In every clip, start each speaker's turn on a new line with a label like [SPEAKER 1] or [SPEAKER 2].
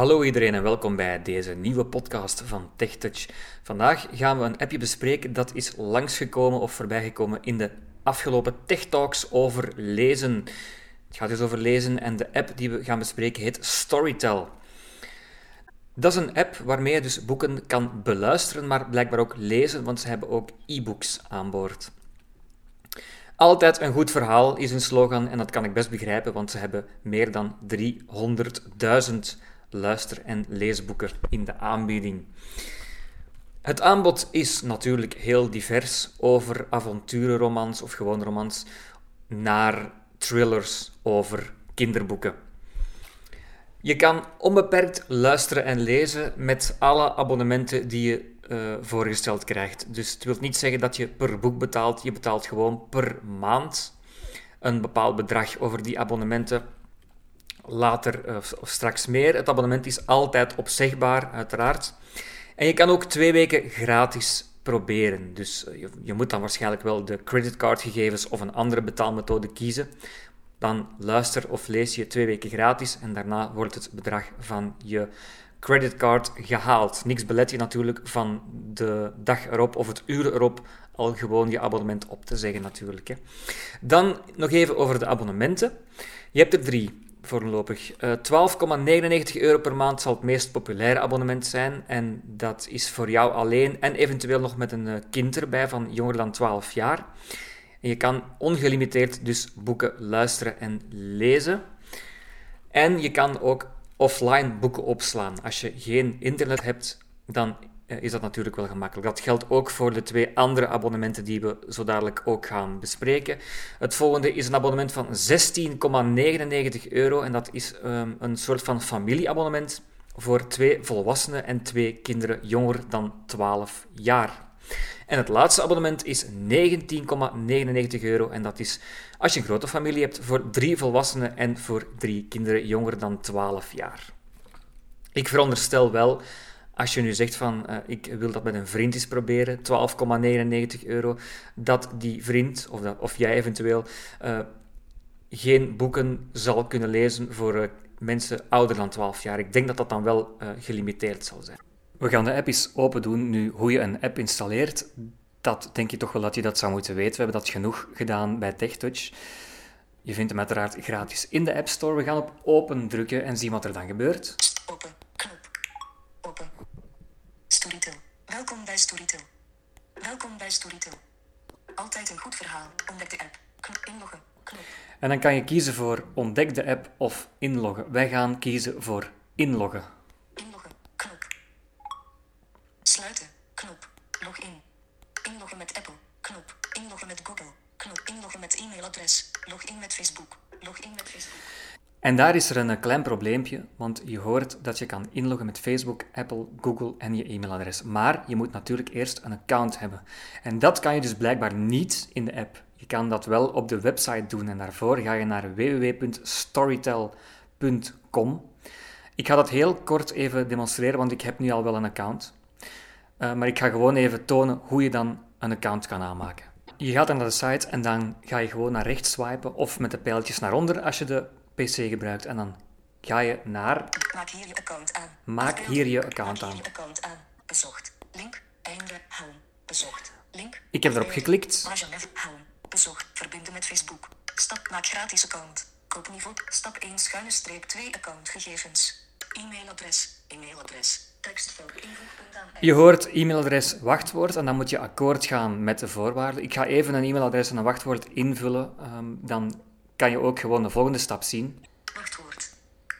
[SPEAKER 1] Hallo iedereen en welkom bij deze nieuwe podcast van TechTouch. Vandaag gaan we een appje bespreken dat is langsgekomen of voorbijgekomen in de afgelopen Tech Talks over lezen. Het gaat dus over lezen en de app die we gaan bespreken heet Storytel. Dat is een app waarmee je dus boeken kan beluisteren, maar blijkbaar ook lezen, want ze hebben ook e-books aan boord. Altijd een goed verhaal is hun slogan en dat kan ik best begrijpen, want ze hebben meer dan 300.000 luister- en leesboeken in de aanbieding. Het aanbod is natuurlijk heel divers, over avonturenromans of gewoon romans, naar thrillers over kinderboeken. Je kan onbeperkt luisteren en lezen met alle abonnementen die je uh, voorgesteld krijgt. Dus het wil niet zeggen dat je per boek betaalt, je betaalt gewoon per maand een bepaald bedrag over die abonnementen later uh, of straks meer. Het abonnement is altijd opzegbaar, uiteraard. En je kan ook twee weken gratis proberen. Dus uh, je, je, moet dan waarschijnlijk wel de creditcardgegevens of een andere betaalmethode kiezen. Dan luister of lees je twee weken gratis en daarna wordt het bedrag van je creditcard gehaald. Niks belet je natuurlijk van de dag erop of het uur erop al gewoon je abonnement op te zeggen natuurlijk. Hè. Dan nog even over de abonnementen. Je hebt er drie voorlopig. Uh, eh, 12,99 euro per maand zal het meest populaire abonnement zijn. En dat is voor jou alleen en eventueel nog met een uh, kind erbij van jonger dan 12 jaar. Je kan ongelimiteerd dus boeken luisteren en lezen. En je kan ook offline boeken opslaan. Als je geen internet hebt, dan eh, is dat natuurlijk wel gemakkelijk. Dat geldt ook voor de twee andere abonnementen die we zo dadelijk ook gaan bespreken. Het volgende is een abonnement van 16,99 euro en dat is um, een soort van familieabonnement voor twee volwassenen en twee kinderen jonger dan 12 jaar. En het laatste abonnement is 19,99 euro en dat is als je een grote familie hebt voor drie volwassenen en voor drie kinderen jonger dan 12 jaar. Ik veronderstel wel als je nu zegt van uh, ik wil dat met een vriend eens proberen, 12,99 euro, dat die vriend of, dat, of jij eventueel uh, geen boeken zal kunnen lezen voor uh, mensen ouder dan 12 jaar. Ik denk dat dat dan wel gelimiteerd zal zijn. We gaan de app eens open doen. Nu, hoe je een app installeert, dat denk je toch wel dat je dat zou moeten weten. We hebben dat genoeg gedaan bij TechTouch. Je vindt hem uiteraard gratis in de App Store. We gaan op open drukken en zien wat er dan gebeurt.
[SPEAKER 2] Open. Storytel. Welkom bij Storytel. Welkom bij Storytel. Altijd een goed verhaal. Ontdek de app. Knop inloggen. Knop.
[SPEAKER 1] En dan kan je kiezen voor ontdek de app of inloggen. Wij gaan kiezen voor inloggen.
[SPEAKER 2] Inloggen. Knop. Sluiten. Knop. Login. Inloggen met Apple. Knop. Inloggen met Google. Knop. Inloggen met e-mailadres. Login met Facebook. Login met Facebook.
[SPEAKER 1] En daar is er een klein probleempje, want je hoort dat je kan inloggen met Facebook, Apple, Google en je e-mailadres. Maar je moet natuurlijk eerst een account hebben. En dat kan je dus blijkbaar niet in de app. Je kan dat wel op de website doen en daarvoor ga je naar www.storytel.com. Ik ga dat heel kort even demonstreren, want ik heb nu al wel een account. Uh, maar ik ga gewoon even tonen hoe je dan een account kan aanmaken. Je gaat dan naar de site en dan ga je gewoon naar rechts swipen of met de pijltjes naar onder als je de PC gebruikt. En dan ga je naar...
[SPEAKER 2] Maak hier je account aan.
[SPEAKER 1] Maak hier je account
[SPEAKER 2] aan. account. Bezocht. Link. Einde. Home. Bezocht. Link.
[SPEAKER 1] Ik heb erop geklikt.
[SPEAKER 2] Home. Bezocht. Verbinden met Facebook. Stap. Maak gratis account. Koopniveau. Stap 1 schuine streep 2 accountgegevens. E-mailadres. E-mailadres. Tekstveld.
[SPEAKER 1] Je hoort e-mailadres, wachtwoord en dan moet je akkoord gaan met de voorwaarden. Ik ga even een e-mailadres en een wachtwoord invullen. Um, dan kan je ook gewoon de volgende stap zien.
[SPEAKER 2] Wachtwoord.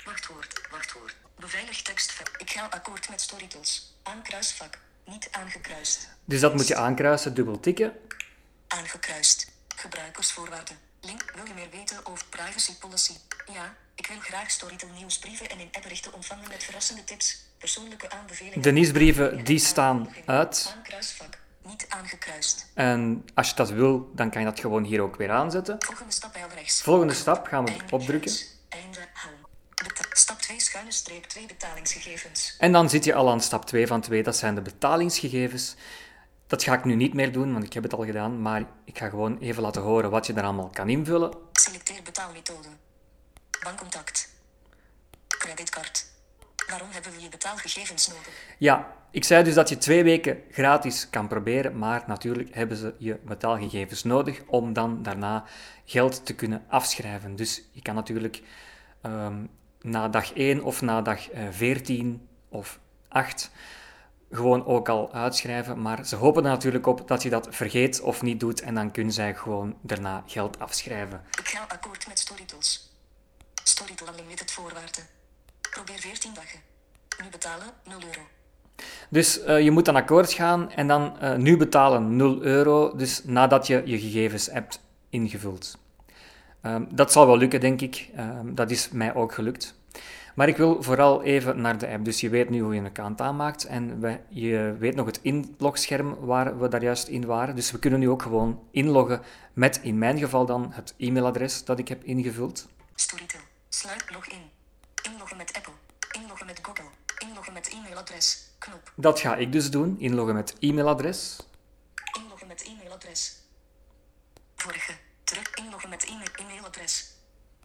[SPEAKER 2] Wachtwoord. Wachtwoord. Beveiligd tekstveld. Ik ga akkoord met Storytools. Aankruisvak. Niet aangekruist.
[SPEAKER 1] Dus dat moet je aankruisen, dubbel tikken.
[SPEAKER 2] Aangekruist. Gebruikersvoorwaarden. Link. Wil je meer weten over privacy policy? Ja, ik wil graag Storytel nieuwsbrieven en in appberichten ontvangen met verrassende tips, persoonlijke aanbevelingen.
[SPEAKER 1] De nieuwsbrieven die staan uit.
[SPEAKER 2] Aankruisvak. Niet aangekruist.
[SPEAKER 1] En als je dat wil, dan kan je dat gewoon hier ook weer aanzetten.
[SPEAKER 2] Volgende stap rechts.
[SPEAKER 1] Volgende stap gaan we opdrukken.
[SPEAKER 2] Einde Stap 2 schuine streep 2 betalingsgegevens.
[SPEAKER 1] En dan zit je al aan stap 2 van 2, dat zijn de betalingsgegevens. Dat ga ik nu niet meer doen, want ik heb het al gedaan, maar ik ga gewoon even laten horen wat je er allemaal kan invullen.
[SPEAKER 2] Selecteer betaalmethode. Bankcontact. Creditcard. Waarom hebben we je betaalgegevens nodig?
[SPEAKER 1] Ja, ik zei dus dat je twee weken gratis kan proberen, maar natuurlijk hebben ze je betaalgegevens nodig om dan daarna geld te kunnen afschrijven. Dus je kan natuurlijk ehm, na dag 1 of na dag eh, 14 of 8 gewoon ook al uitschrijven, maar ze hopen er natuurlijk op dat je dat vergeet of niet doet en dan kunnen zij gewoon daarna geld afschrijven.
[SPEAKER 2] Ik ga akkoord met Storytools. Storytel Unlimited voorwaarden. Probeer 14 dagen. Nu betalen 0 euro.
[SPEAKER 1] Dus eh, je moet dan akkoord gaan en dan eh, nu betalen 0 euro, dus nadat je je gegevens hebt ingevuld. Ehm, dat zal wel lukken, denk ik. Ehm, dat is mij ook gelukt. Maar ik wil vooral even naar de app. Dus je weet nu hoe je een account aanmaakt en we, je weet nog het inlogscherm waar we daar juist in waren. Dus we kunnen nu ook gewoon inloggen met in mijn geval dan het e-mailadres dat ik heb ingevuld.
[SPEAKER 2] Storytel. Sluit login. Inloggen met Apple. Inloggen met Google. Inloggen met e-mailadres. Knop.
[SPEAKER 1] Dat ga ik dus doen, inloggen met e-mailadres.
[SPEAKER 2] Inloggen met e-mailadres. Vorige. Terug inloggen met e-mail e-mailadres.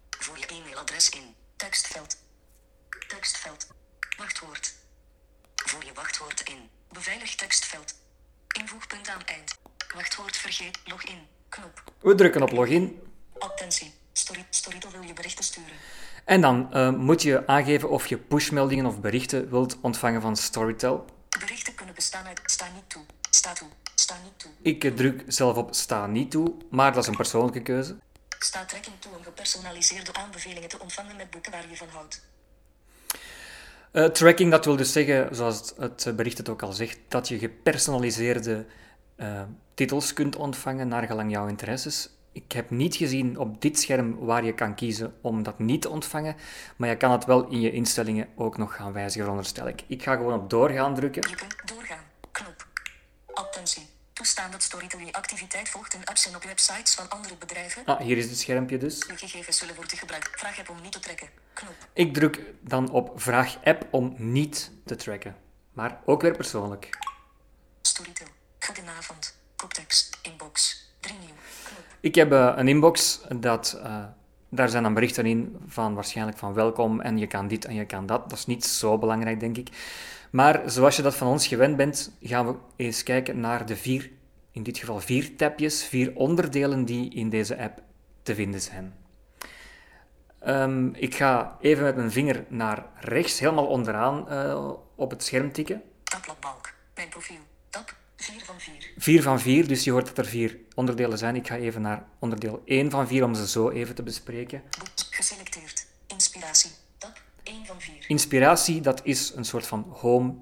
[SPEAKER 2] Voer je e-mailadres in. Tekstveld. Tekstveld. Wachtwoord. Voer je wachtwoord in. Beveilig tekstveld. Invoegpunt aan eind. Wachtwoord vergeet. Login. Knop.
[SPEAKER 1] We drukken op login
[SPEAKER 2] Attentie. Story, Storytel wil je berichten sturen.
[SPEAKER 1] En dan eh, moet je aangeven of je pushmeldingen of berichten wilt ontvangen van Storytel.
[SPEAKER 2] Berichten kunnen bestaan uit sta niet toe. Sta toe. Sta niet toe.
[SPEAKER 1] Ik druk zelf op sta niet toe, maar dat is een persoonlijke keuze.
[SPEAKER 2] Sta trekking toe om gepersonaliseerde aanbevelingen te ontvangen met boeken waar je van houdt.
[SPEAKER 1] Eh, tracking, dat wil dus zeggen, zoals het, het bericht het ook al zegt, dat je gepersonaliseerde eh, titels kunt ontvangen naar gelang jouw interesses. Ik heb niet gezien op dit scherm waar je kan kiezen om dat niet te ontvangen, maar je kan het wel in je instellingen ook nog gaan wijzigen, veronderstel ik. Ik ga gewoon op doorgaan drukken.
[SPEAKER 2] Je kunt doorgaan. Knop. Attentie. Toestaan dat Storytel je activiteit volgt in apps en op websites van andere bedrijven.
[SPEAKER 1] Ah, hier is het schermpje dus.
[SPEAKER 2] Je gegevens zullen worden gebruikt. Vraag heb om niet te trekken. Knop.
[SPEAKER 1] Ik druk dan op vraag app om niet te tracken, maar ook weer persoonlijk.
[SPEAKER 2] Storytel. Goedenavond. Koptekst. Inbox. 3 nieuw. Knop.
[SPEAKER 1] Ik heb eh, een inbox, dat, eh, daar zijn dan berichten in van waarschijnlijk van welkom en je kan dit en je kan dat. Dat is niet zo belangrijk, denk ik. Maar zoals je dat van ons gewend bent, gaan we eens kijken naar de vier, in dit geval vier tabjes, vier onderdelen die in deze app te vinden zijn. Ehm, ik ga even met mijn vinger naar rechts, helemaal onderaan eh, op het scherm tikken.
[SPEAKER 2] Tabbladbalk. Mijn profiel. Tab. 4 van 4.
[SPEAKER 1] 4 van 4, dus je hoort dat er vier onderdelen zijn. Ik ga even naar onderdeel 1 van 4 om ze zo even te bespreken.
[SPEAKER 2] Boek. Geselecteerd. Inspiratie. Tab. 1 van 4.
[SPEAKER 1] Inspiratie, dat is een soort van home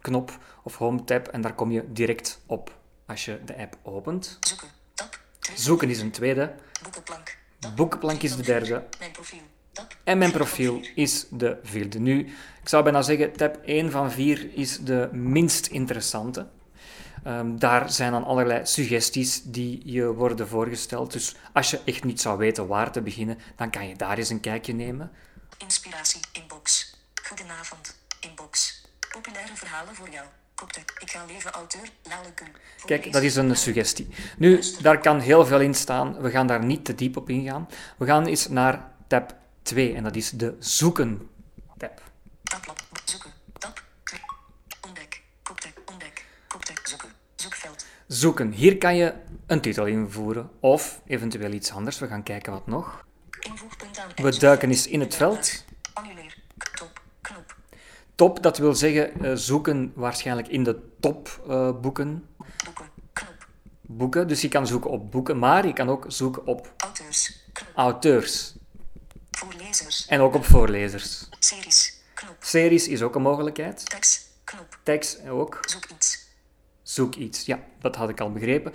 [SPEAKER 1] knop of home tab en daar kom je direct op als je de app opent.
[SPEAKER 2] Zoeken. Tab. 2
[SPEAKER 1] Zoeken is een tweede,
[SPEAKER 2] Boekenplank. Tab.
[SPEAKER 1] boekenplank is de derde.
[SPEAKER 2] Mijn profiel.
[SPEAKER 1] En mijn profiel is de vierde. Nu, ik zou bijna zeggen, tab 1 van 4 is de minst interessante. Ehm, daar zijn dan allerlei suggesties die je worden voorgesteld. Dus als je echt niet zou weten waar te beginnen, dan kan je daar eens een kijkje nemen.
[SPEAKER 2] Inspiratie. Inbox. Goedenavond. Inbox. Populaire verhalen voor jou. Ik ga leven auteur. Lalekun.
[SPEAKER 1] Kijk, dat is een suggestie. Nu, daar kan heel veel in staan. We gaan daar niet te diep op ingaan. We gaan eens naar tab 2 en dat is de zoeken tab.
[SPEAKER 2] Tab. 2. Ontdek. Koptek. Ontdek. Koptek. Zoeken. Zoekveld.
[SPEAKER 1] Zoeken. Hier kan je een titel invoeren of eventueel iets anders. We gaan kijken wat nog. We duiken eens in het veld.
[SPEAKER 2] Top. Knop.
[SPEAKER 1] Top, dat wil zeggen eh, zoeken waarschijnlijk in de topboeken.
[SPEAKER 2] Boeken. Knop.
[SPEAKER 1] boeken. Dus je kan zoeken op boeken, maar je kan ook zoeken op
[SPEAKER 2] Auteurs. Knop.
[SPEAKER 1] auteurs
[SPEAKER 2] Voor lezers.
[SPEAKER 1] en ook op voorlezers.
[SPEAKER 2] Series. Knop.
[SPEAKER 1] Series is ook een mogelijkheid.
[SPEAKER 2] Tekst. Knop.
[SPEAKER 1] Tekst ook.
[SPEAKER 2] Zoek iets.
[SPEAKER 1] Zoek iets. Ja, dat had ik al begrepen.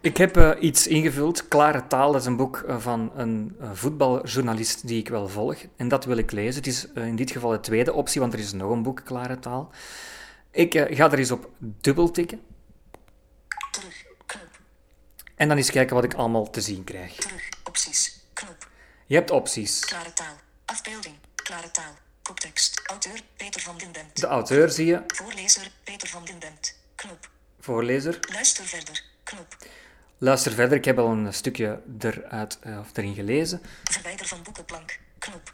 [SPEAKER 1] Ik heb eh, iets ingevuld. Klare Taal, dat is een boek eh, van een eh, voetbaljournalist die ik wel volg. En dat wil ik lezen. Het is in dit geval de tweede optie, want er is nog een boek, Klare Taal. Ik ga er eens op dubbel tikken.
[SPEAKER 2] Terug. Knop.
[SPEAKER 1] En dan eens kijken wat ik allemaal te zien krijg.
[SPEAKER 2] Terug. Opties. Knop.
[SPEAKER 1] Je hebt opties.
[SPEAKER 2] Klare taal. Afbeelding. Klare taal. Koptekst. Auteur Peter van den.
[SPEAKER 1] De auteur zie je.
[SPEAKER 2] Voorlezer Peter van den. Knop.
[SPEAKER 1] Voorlezer.
[SPEAKER 2] Luister verder. Knop.
[SPEAKER 1] Luister verder. Ik heb al een stukje eruit, eh, of erin gelezen.
[SPEAKER 2] Verwijder van boekenplank. Knop.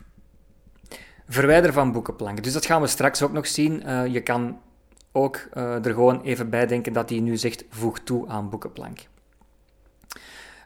[SPEAKER 1] Verwijderen van boekenplanken. Dus dat gaan we straks ook nog zien. Eh, je kan ook eh, er gewoon even bij denken dat hij nu zegt voeg toe aan boekenplank.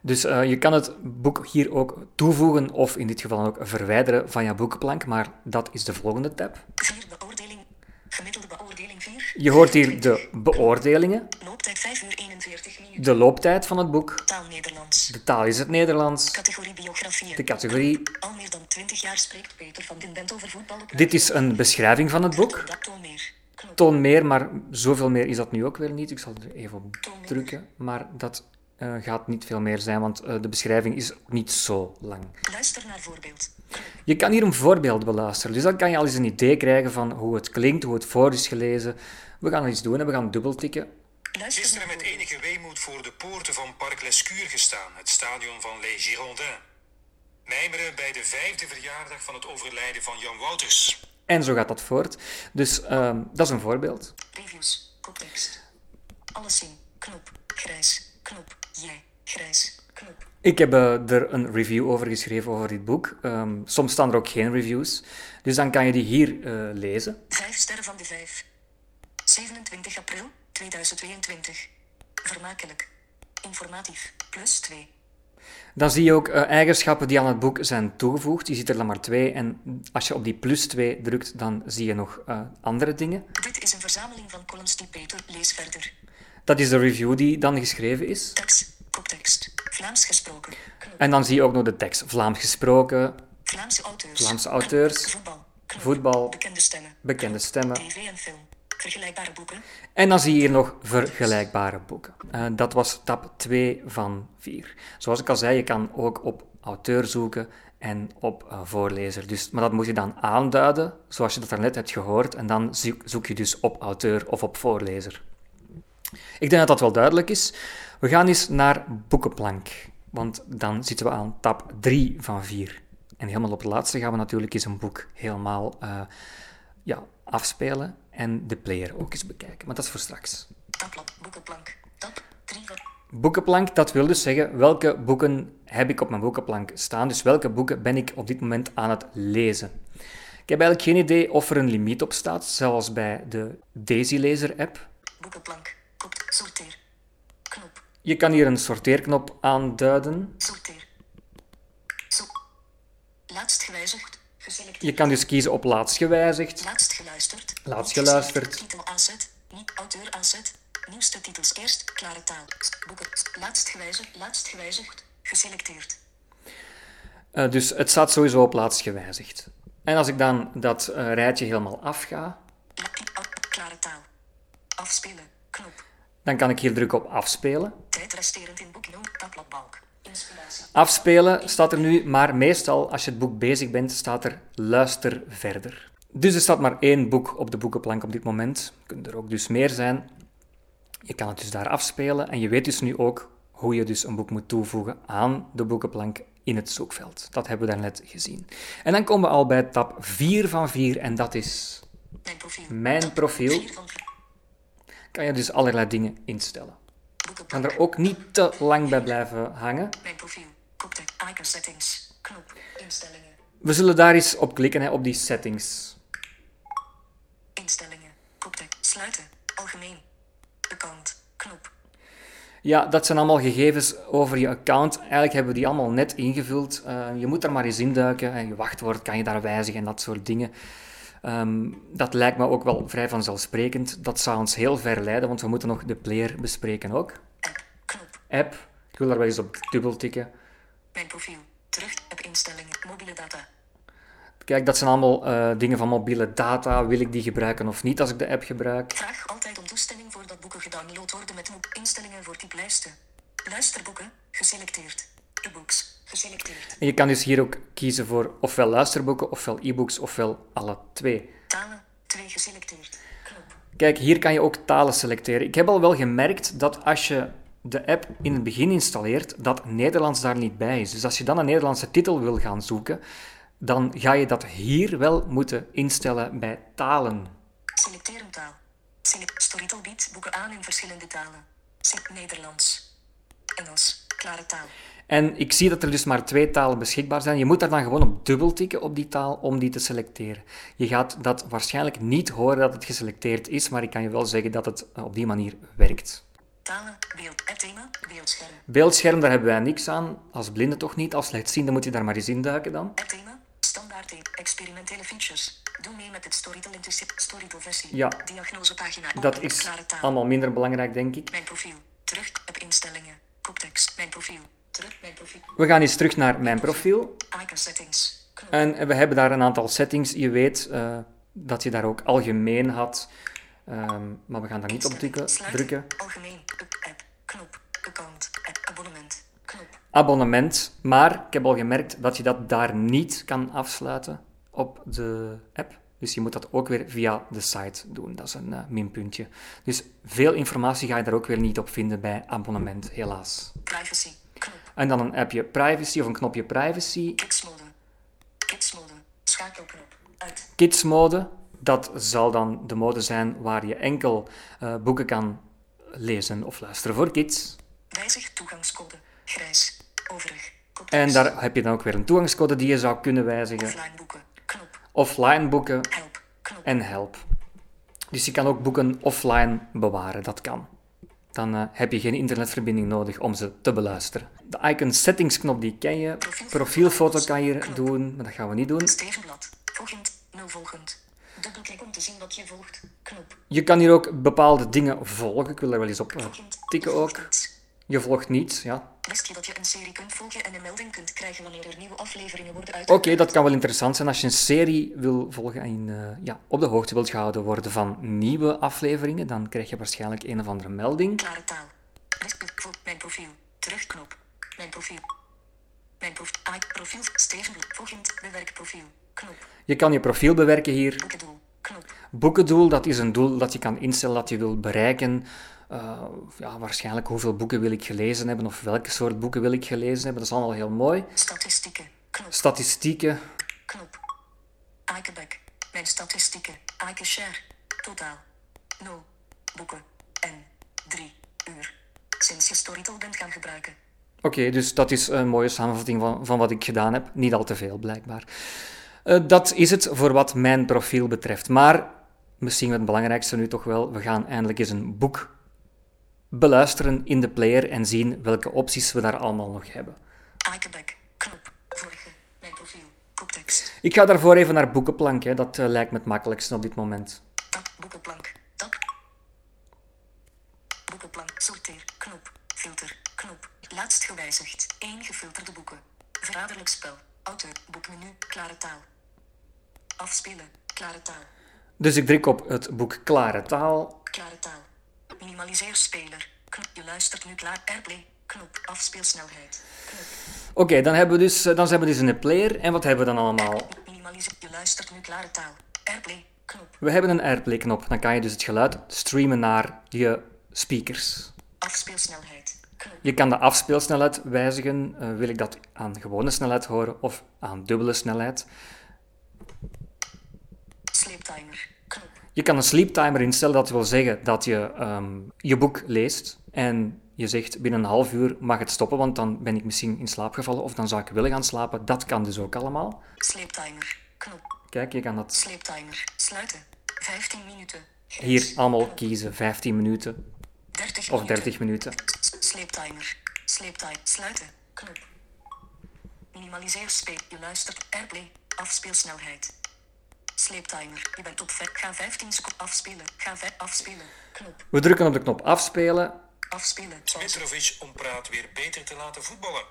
[SPEAKER 1] Dus uh, je kan het boek hier ook toevoegen of in dit geval ook verwijderen van je boekenplank, maar dat is de volgende tab.
[SPEAKER 2] 4 beoordeling. Gemiddelde beoordeling 4.
[SPEAKER 1] Je hoort hier de beoordelingen,
[SPEAKER 2] Looptijd 5 uur 41 minuten.
[SPEAKER 1] de looptijd van het boek,
[SPEAKER 2] Taal Nederlands.
[SPEAKER 1] de taal is het Nederlands,
[SPEAKER 2] Categorie biografieën.
[SPEAKER 1] de categorie.
[SPEAKER 2] Al meer dan 20 jaar spreekt Peter van den Bent over voetbal
[SPEAKER 1] Dit is een beschrijving van het boek.
[SPEAKER 2] Toon meer. Knop.
[SPEAKER 1] Toon meer, maar zoveel meer is dat nu ook weer niet. Ik zal er even op drukken, maar dat eh, gaat niet veel meer zijn, want eh, de beschrijving is niet zo lang.
[SPEAKER 2] Luister naar voorbeeld.
[SPEAKER 1] Je kan hier een voorbeeld beluisteren, dus dan kan je al eens een idee krijgen van hoe het klinkt, hoe het voor is gelezen. We gaan iets doen en we gaan dubbeltikken.
[SPEAKER 3] Gisteren met enige weemoed voor de poorten van Parc Lescure gestaan, het stadion van Les Girondins. Mijmeren bij de vijfde verjaardag van het overlijden van Jan Wouters.
[SPEAKER 1] En zo gaat dat voort. Dus ehm, dat is een voorbeeld.
[SPEAKER 2] Reviews. Koptekst. Alles zien. Knop. Grijs. Knop. Jij. Grijs. Knop.
[SPEAKER 1] Ik heb eh, er een review over geschreven over dit boek. Ehm, soms staan er ook geen reviews. Dus dan kan je die hier eh, lezen.
[SPEAKER 2] 5 sterren van de 5. 27 april 2022. Vermakelijk. Informatief. Plus 2.
[SPEAKER 1] Dan zie je ook eh, eigenschappen die aan het boek zijn toegevoegd. Je ziet er dan maar twee. En als je op die plus 2 drukt, dan zie je nog eh, andere dingen.
[SPEAKER 2] Dit is een verzameling van columns die Peter lees verder.
[SPEAKER 1] Dat is de review die dan geschreven is.
[SPEAKER 2] Tekst. Koptekst. Vlaams gesproken. Knop.
[SPEAKER 1] En dan zie je ook nog de tekst. Vlaams gesproken,
[SPEAKER 2] Vlaamse auteurs.
[SPEAKER 1] Vlaamse auteurs.
[SPEAKER 2] Knop. Voetbal. Knop.
[SPEAKER 1] Voetbal.
[SPEAKER 2] Bekende stemmen.
[SPEAKER 1] bekende stemmen.
[SPEAKER 2] TV en film. Vergelijkbare boeken.
[SPEAKER 1] En dan zie je hier nog vergelijkbare boeken. Eh, dat was tab 2 van 4. Zoals ik al zei, je kan ook op auteur zoeken en op eh, voorlezer. Dus, maar dat moet je dan aanduiden, zoals je dat daarnet hebt gehoord. En dan zoek, je dus op auteur of op voorlezer. Ik denk dat dat wel duidelijk is. We gaan eens naar boekenplank. Want dan zitten we aan tab 3 van 4. En helemaal op het laatste gaan we natuurlijk eens een boek helemaal eh, ja, afspelen en de player ook eens bekijken. Maar dat is voor straks.
[SPEAKER 2] Boekenplank. Tab 3 van...
[SPEAKER 1] Boekenplank, dat wil dus zeggen welke boeken heb ik op mijn boekenplank staan. Dus welke boeken ben ik op dit moment aan het lezen. Ik heb eigenlijk geen idee of er een limiet op staat, zoals bij de Daisy Lezer app.
[SPEAKER 2] Boekenplank. Kop. Sorteer. Knop.
[SPEAKER 1] Je kan hier een sorteerknop aanduiden.
[SPEAKER 2] Sorteer. Zo. Laatst gewijzigd. Geselecteerd.
[SPEAKER 1] Je kan dus kiezen op laatst gewijzigd.
[SPEAKER 2] Laatst geluisterd.
[SPEAKER 1] Laatst geluisterd.
[SPEAKER 2] Titel aanzet. Niet auteur aanzet. Nieuwste titels eerst. Klare taal. Boeken. Laatst gewijzigd. Laatst gewijzigd. Geselecteerd.
[SPEAKER 1] Eh, dus het staat sowieso op laatst gewijzigd. En als ik dan dat eh, rijtje helemaal afga,
[SPEAKER 2] Klare taal. Afspelen. Knop.
[SPEAKER 1] dan kan ik hier drukken op afspelen.
[SPEAKER 2] Tijd resterend in boek 0. Tabbladbalk.
[SPEAKER 1] Afspelen staat er nu, maar meestal als je het boek bezig bent, staat er luister verder. Dus er staat maar één boek op de boekenplank op dit moment. Kunnen er ook dus meer zijn. Je kan het dus daar afspelen en je weet dus nu ook hoe je dus een boek moet toevoegen aan de boekenplank in het zoekveld. Dat hebben we daarnet gezien. En dan komen we al bij tab 4 van 4 en dat is...
[SPEAKER 2] Mijn profiel.
[SPEAKER 1] Mijn profiel. Kan je dus allerlei dingen instellen. Kan er ook niet te lang bij blijven hangen.
[SPEAKER 2] Mijn profiel. Koptek. Icon settings. Knop. Instellingen.
[SPEAKER 1] We zullen daar eens op klikken, hè, op die settings.
[SPEAKER 2] Instellingen. Koptek. Sluiten. Algemeen. Account. Knop.
[SPEAKER 1] Ja, dat zijn allemaal gegevens over je account. Eigenlijk hebben we die allemaal net ingevuld. Eh, je moet daar maar eens induiken. En je wachtwoord kan je daar wijzigen en dat soort dingen. Ehm, dat lijkt me ook wel vrij vanzelfsprekend. Dat zou ons heel ver leiden, want we moeten nog de player bespreken ook.
[SPEAKER 2] App. Knop.
[SPEAKER 1] App. Ik wil daar wel eens op dubbel tikken.
[SPEAKER 2] Mijn profiel. Terug. App instellingen. Mobiele data.
[SPEAKER 1] Kijk, dat zijn allemaal eh, dingen van mobiele data. Wil ik die gebruiken of niet als ik de app gebruik?
[SPEAKER 2] Vraag altijd om toestemming voordat boeken gedownload worden met. Instellingen voor type lijsten. Luisterboeken. Geselecteerd. E-books. Geselecteerd.
[SPEAKER 1] En je kan dus hier ook kiezen voor ofwel luisterboeken, ofwel e-books, ofwel alle twee.
[SPEAKER 2] Talen. 2 geselecteerd. Knop.
[SPEAKER 1] Kijk, hier kan je ook talen selecteren. Ik heb al wel gemerkt dat als je de app in het begin installeert, dat Nederlands daar niet bij is. Dus als je dan een Nederlandse titel wil gaan zoeken, dan ga je dat hier wel moeten instellen bij talen.
[SPEAKER 2] Selecteer een taal. Select Storytel biedt boeken aan in verschillende talen. Select Nederlands. Engels. Klare taal.
[SPEAKER 1] En ik zie dat er dus maar twee talen beschikbaar zijn. Je moet daar dan gewoon op dubbel tikken op die taal om die te selecteren. Je gaat dat waarschijnlijk niet horen dat het geselecteerd is, maar ik kan je wel zeggen dat het eh, op die manier werkt.
[SPEAKER 2] Talen, beeld, thema, beeldscherm.
[SPEAKER 1] Beeldscherm, daar hebben wij niks aan. Als blinde toch niet. Als slechtziende moet je daar maar eens induiken dan.
[SPEAKER 2] Thema, standaard experimentele features. Doe mee met het Storytel Storytel versie.
[SPEAKER 1] Ja.
[SPEAKER 2] Diagnosepagina.
[SPEAKER 1] Dat is allemaal minder belangrijk, denk ik.
[SPEAKER 2] Mijn profiel. Terug, app instellingen. Koptekst, mijn profiel. Terug, mijn profiel.
[SPEAKER 1] We gaan eens terug naar mijn profiel.
[SPEAKER 2] Icon settings. Knop.
[SPEAKER 1] En we hebben daar een aantal settings. Je weet eh, dat je daar ook algemeen had. Ehm, maar we gaan daar niet op drukken.
[SPEAKER 2] Sluiten.
[SPEAKER 1] drukken.
[SPEAKER 2] Algemeen. App, app. Knop. Account. App. Abonnement. Knop.
[SPEAKER 1] Abonnement. Maar ik heb al gemerkt dat je dat daar niet kan afsluiten op de app. Dus je moet dat ook weer via de site doen. Dat is een eh, minpuntje. Dus veel informatie ga je daar ook weer niet op vinden bij abonnement, helaas.
[SPEAKER 2] Privacy.
[SPEAKER 1] En dan een appje privacy of een knopje privacy.
[SPEAKER 2] Kids mode. Kids mode. Schakelknop. Uit.
[SPEAKER 1] Kids mode, dat zal dan de mode zijn waar je enkel eh, boeken kan lezen of luisteren voor kids.
[SPEAKER 2] Wijzig toegangscode. Grijs. Overig.
[SPEAKER 1] En daar heb je dan ook weer een toegangscode die je zou kunnen wijzigen.
[SPEAKER 2] Offline boeken. Knop.
[SPEAKER 1] Offline boeken
[SPEAKER 2] Help. Knop.
[SPEAKER 1] en help. Dus je kan ook boeken offline bewaren, dat kan. Dan eh, heb je geen internetverbinding nodig om ze te beluisteren. De icon settings knop die ken je. Profielfoto kan je doen, maar dat gaan we niet doen.
[SPEAKER 2] Volgend. Nul volgend. Dubbelklik om te zien wat je volgt. Knop.
[SPEAKER 1] Je kan hier ook bepaalde dingen volgen. Ik wil er wel eens op eh, tikken ook. Je volgt niets, ja.
[SPEAKER 2] Wist je dat je een serie kunt volgen en een melding kunt krijgen wanneer er nieuwe afleveringen worden
[SPEAKER 1] Oké,
[SPEAKER 2] uitgebracht?
[SPEAKER 1] dat kan wel interessant zijn als je een serie wil volgen en eh, ja, op de hoogte wilt gehouden worden van nieuwe afleveringen. Dan krijg je waarschijnlijk een of andere melding.
[SPEAKER 2] Klare taal. Mijn profiel. Terugknop. Mijn profiel. Mijn prof ah, profiel. Stevenblad. Volgend. Bewerk profiel. Knop.
[SPEAKER 1] Je kan je profiel bewerken hier.
[SPEAKER 2] Boekendoel. Knop.
[SPEAKER 1] Boekendoel, dat is een doel dat je kan instellen dat je wil bereiken. Eh, ja, waarschijnlijk hoeveel boeken wil ik gelezen hebben of welke soort boeken wil ik gelezen hebben. Dat is allemaal heel mooi.
[SPEAKER 2] Statistieken. Knop.
[SPEAKER 1] Statistieken.
[SPEAKER 2] Knop. Ikeback. Mijn statistieken. Ike share. Totaal. 0. Boeken. En. 3 uur. Sinds je Storytel bent gaan gebruiken.
[SPEAKER 1] Oké, dus dat is een mooie samenvatting van, van wat ik gedaan heb. Niet al te veel, blijkbaar. Eh, dat is het voor wat mijn profiel betreft. Maar misschien het belangrijkste nu toch wel, we gaan eindelijk eens een boek beluisteren in de player en zien welke opties we daar allemaal nog hebben.
[SPEAKER 2] Knop. Vorige. Mijn profiel. Koptekst.
[SPEAKER 1] Ik ga daarvoor even naar boekenplank, hè. dat eh, lijkt me het makkelijkste op dit moment.
[SPEAKER 2] Tab. Boekenplank. Tab. Boekenplank. Sorteer. Knop. Filter. Knop. Laatst gewijzigd. 1 gefilterde boeken. Verraderlijk spel. Auteur. Boekmenu. Klare taal. Afspelen. Klare taal.
[SPEAKER 1] Dus ik druk op het boek Klare Taal.
[SPEAKER 2] Klare taal. Minimaliseer speler. Knop. Je luistert nu klaar. Airplay. Knop. Afspeelsnelheid. Knop.
[SPEAKER 1] Oké, dan, hebben we dus, eh, dan zijn we dus in de player. En wat hebben we dan allemaal?
[SPEAKER 2] Minimaliseer. Je luistert nu klare taal. Airplay. Knop.
[SPEAKER 1] We hebben een Airplay-knop. Dan kan je dus het geluid streamen naar je speakers.
[SPEAKER 2] Afspeelsnelheid. Knop.
[SPEAKER 1] Je kan de afspeelsnelheid wijzigen. Eh, wil ik dat aan gewone snelheid horen of aan dubbele snelheid?
[SPEAKER 2] Sleeptimer. Knop.
[SPEAKER 1] Je kan een sleeptimer instellen. Dat wil zeggen dat je ehm, je boek leest en je zegt binnen een half uur mag het stoppen, want dan ben ik misschien in slaap gevallen of dan zou ik willen gaan slapen. Dat kan dus ook allemaal.
[SPEAKER 2] Sleeptimer. Knop.
[SPEAKER 1] Kijk, je kan dat
[SPEAKER 2] Sleeptimer. Sluiten. 15 minuten.
[SPEAKER 1] Hier allemaal kiezen. 15 minuten
[SPEAKER 2] 30
[SPEAKER 1] of
[SPEAKER 2] minuten.
[SPEAKER 1] 30 minuten.
[SPEAKER 2] Sleeptimer. Sleeptimer. Sluiten. Knop. Minimaliseer speel. Je luistert. Airplay. Afspeelsnelheid. Sleeptimer. Je bent op 5. Ga 15 seconden afspelen. Ga 5 afspelen. Knop.
[SPEAKER 1] We drukken op de knop afspelen.
[SPEAKER 2] Afspelen.
[SPEAKER 3] Mitrovic om Praat weer beter te laten voetballen.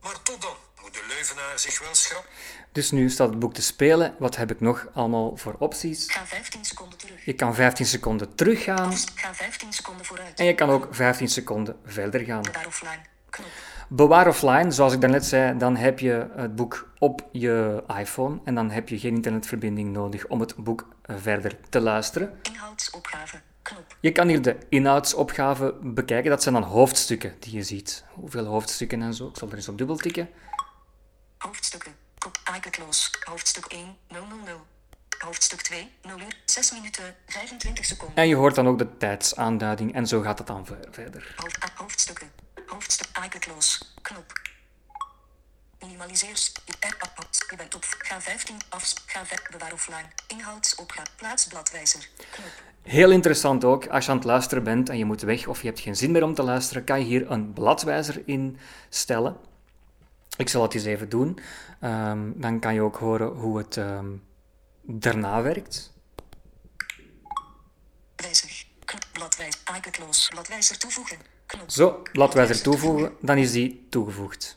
[SPEAKER 3] Maar tot dan moet de Leuvenaar zich wel schrappen.
[SPEAKER 1] Dus nu staat het boek te spelen. Wat heb ik nog allemaal voor opties?
[SPEAKER 2] Ga 15 seconden terug.
[SPEAKER 1] Je kan 15 seconden teruggaan
[SPEAKER 2] Ga 15 seconden vooruit.
[SPEAKER 1] en je kan ook 15 seconden verder gaan.
[SPEAKER 2] Daar offline. Knop.
[SPEAKER 1] Bewaar offline, zoals ik daarnet zei, dan heb je het boek op je iPhone en dan heb je geen internetverbinding nodig om het boek eh, verder te luisteren.
[SPEAKER 2] Inhoudsopgave. Knop.
[SPEAKER 1] Je kan hier de inhoudsopgave bekijken. Dat zijn dan hoofdstukken die je ziet. Hoeveel hoofdstukken en zo. Ik zal er eens op dubbel tikken.
[SPEAKER 2] Hoofdstukken. Kop. Close. Hoofdstuk 1. 000. Hoofdstuk 2. 0 uur. 6 minuten. 25 seconden.
[SPEAKER 1] En je hoort dan ook de tijdsaanduiding en zo gaat het dan ver- verder.
[SPEAKER 2] Ah, hoofdstukken. Hoofdstuk close. Knop. Minimaliseer. Je bent op. Ga 15 af. Ga ver. Bewaar offline. Inhoudsopga. Plaats bladwijzer. Knop.
[SPEAKER 1] Heel interessant ook, als je aan het luisteren bent en je moet weg of je hebt geen zin meer om te luisteren, kan je hier een bladwijzer instellen. Ik zal het eens even doen. Ehm, dan kan je ook horen hoe het ehm, daarna werkt.
[SPEAKER 2] Wijzig. Knop. Bladwijzer. Icon close. Bladwijzer toevoegen.
[SPEAKER 1] Zo, bladwijzer toevoegen, dan is die toegevoegd.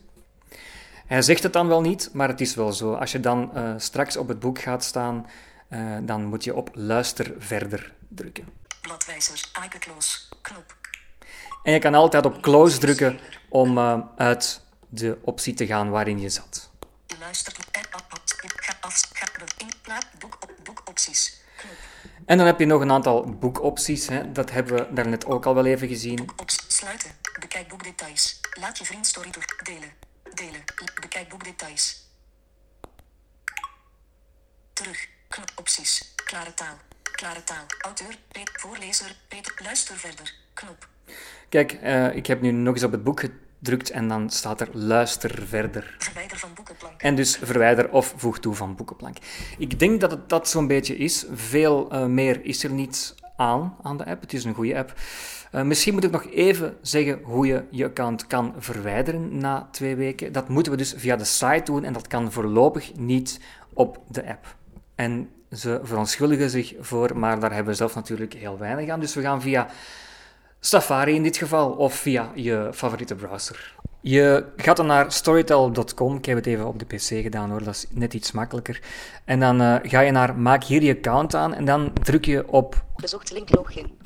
[SPEAKER 1] Hij zegt het dan wel niet, maar het is wel zo. Als je dan eh, straks op het boek gaat staan, eh, dan moet je op luister verder drukken.
[SPEAKER 2] Bladwijzer. Icon close. Knop.
[SPEAKER 1] En je kan altijd op close drukken om eh, uit de optie te gaan waarin je zat.
[SPEAKER 2] Plaat. Boek op. Boekopties.
[SPEAKER 1] En dan heb je nog een aantal boekopties. Hè. Dat hebben we daarnet ook al wel even gezien.
[SPEAKER 2] Boekopties. Sluiten. Bekijk boekdetails. Laat je vriend story door. Delen. Delen. Bekijk boekdetails. Terug. Knop. Opties. Klare taal. Klare taal. Auteur. Peet. Voorlezer. Peter. Luister verder. Knop.
[SPEAKER 1] Kijk, eh, ik heb nu nog eens op het boek gedrukt en dan staat er luister verder.
[SPEAKER 2] Verwijder van boekenplank.
[SPEAKER 1] En dus verwijder of voeg toe van boekenplank. Ik denk dat het dat zo'n beetje is. Veel eh, meer is er niet aan aan de app. Het is een goede app. Eh, misschien moet ik nog even zeggen hoe je je account kan verwijderen na twee weken. Dat moeten we dus via de site doen en dat kan voorlopig niet op de app. En ze verontschuldigen zich voor, maar daar hebben we zelf natuurlijk heel weinig aan. Dus we gaan via Safari in dit geval, of via je favoriete browser. Je gaat dan naar storytel.com. Ik heb het even op de PC gedaan hoor, dat is net iets makkelijker. En dan eh, ga je naar maak hier je account aan en dan druk je op
[SPEAKER 2] Bezocht link login.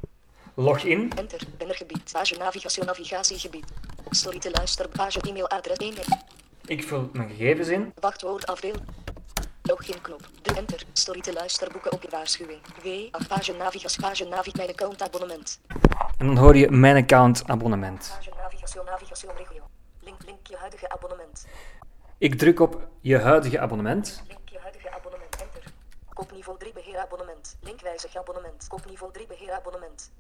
[SPEAKER 1] login.
[SPEAKER 2] Enter. Binnengebied. Page navigatie. Navigatiegebied. Story te luisteren. Page e-mailadres 1.
[SPEAKER 1] Ik vul mijn gegevens in.
[SPEAKER 2] Wachtwoord afdeel. Login knop. De enter. Story te luisteren. Boeken op waarschuwing. W. Page navigatie. Page navi. Mijn account abonnement.
[SPEAKER 1] En dan hoor je mijn account abonnement.
[SPEAKER 2] Page navigatie. Navigatie regio. Link. Link je huidige abonnement.
[SPEAKER 1] Ik druk op je huidige abonnement.
[SPEAKER 2] Link je huidige abonnement. Enter. Kopniveau 3 beheerabonnement. Link wijzig abonnement. Kopniveau 3 beheerabonnement.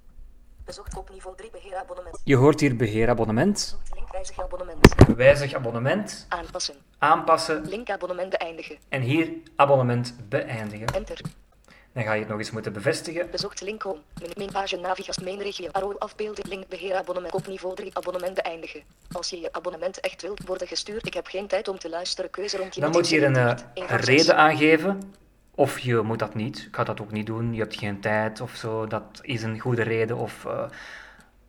[SPEAKER 2] Bezocht kopniveau 3 beheerabonnement.
[SPEAKER 1] Je hoort hier beheerabonnement.
[SPEAKER 2] Link wijzig abonnement.
[SPEAKER 1] Wijzig abonnement.
[SPEAKER 2] Aanpassen.
[SPEAKER 1] Aanpassen.
[SPEAKER 2] Link abonnement beëindigen.
[SPEAKER 1] En hier abonnement beëindigen.
[SPEAKER 2] Enter.
[SPEAKER 1] Dan ga je het nog eens moeten bevestigen.
[SPEAKER 2] Bezocht link home. Mijn, page navigatie. Mijn regio. Arrow afbeelding. Link beheerabonnement. Op niveau 3 abonnement beëindigen. Als je je abonnement echt wilt worden gestuurd. Ik heb geen tijd om te luisteren. Keuze rond je
[SPEAKER 1] Dan moet je hier een, eh, een
[SPEAKER 2] zes.
[SPEAKER 1] reden aangeven. Of je moet dat niet. Ik ga dat ook niet doen. Je hebt geen tijd of zo. Dat is een goede reden. Of eh,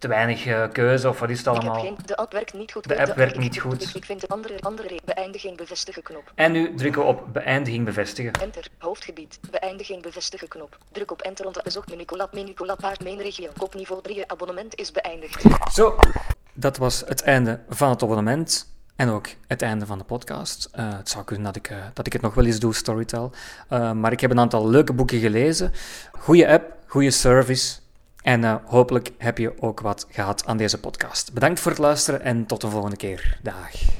[SPEAKER 1] te weinig eh, keuze. Of wat is het allemaal.
[SPEAKER 2] geen, de app werkt niet goed.
[SPEAKER 1] De app werkt
[SPEAKER 2] ik-
[SPEAKER 1] niet
[SPEAKER 2] ik-
[SPEAKER 1] goed.
[SPEAKER 2] Ik, ik vind de andere, andere. Beëindiging bevestigen knop.
[SPEAKER 1] En nu drukken we op beëindiging bevestigen.
[SPEAKER 2] Enter. Hoofdgebied. Beëindiging bevestigen knop. Druk op enter om te bezocht Minicola Minicola paard main regio. Op niveau 3 abonnement is beëindigd.
[SPEAKER 1] Zo, dat was het einde van het abonnement. En ook het einde van de podcast. Eh, het zou kunnen dat ik, eh, dat ik het nog wel eens doe, Storytel. Maar ik heb een aantal leuke boeken gelezen. Goede app, goede service. En eh, hopelijk heb je ook wat gehad aan deze podcast. Bedankt voor het luisteren en tot de volgende keer. Dag.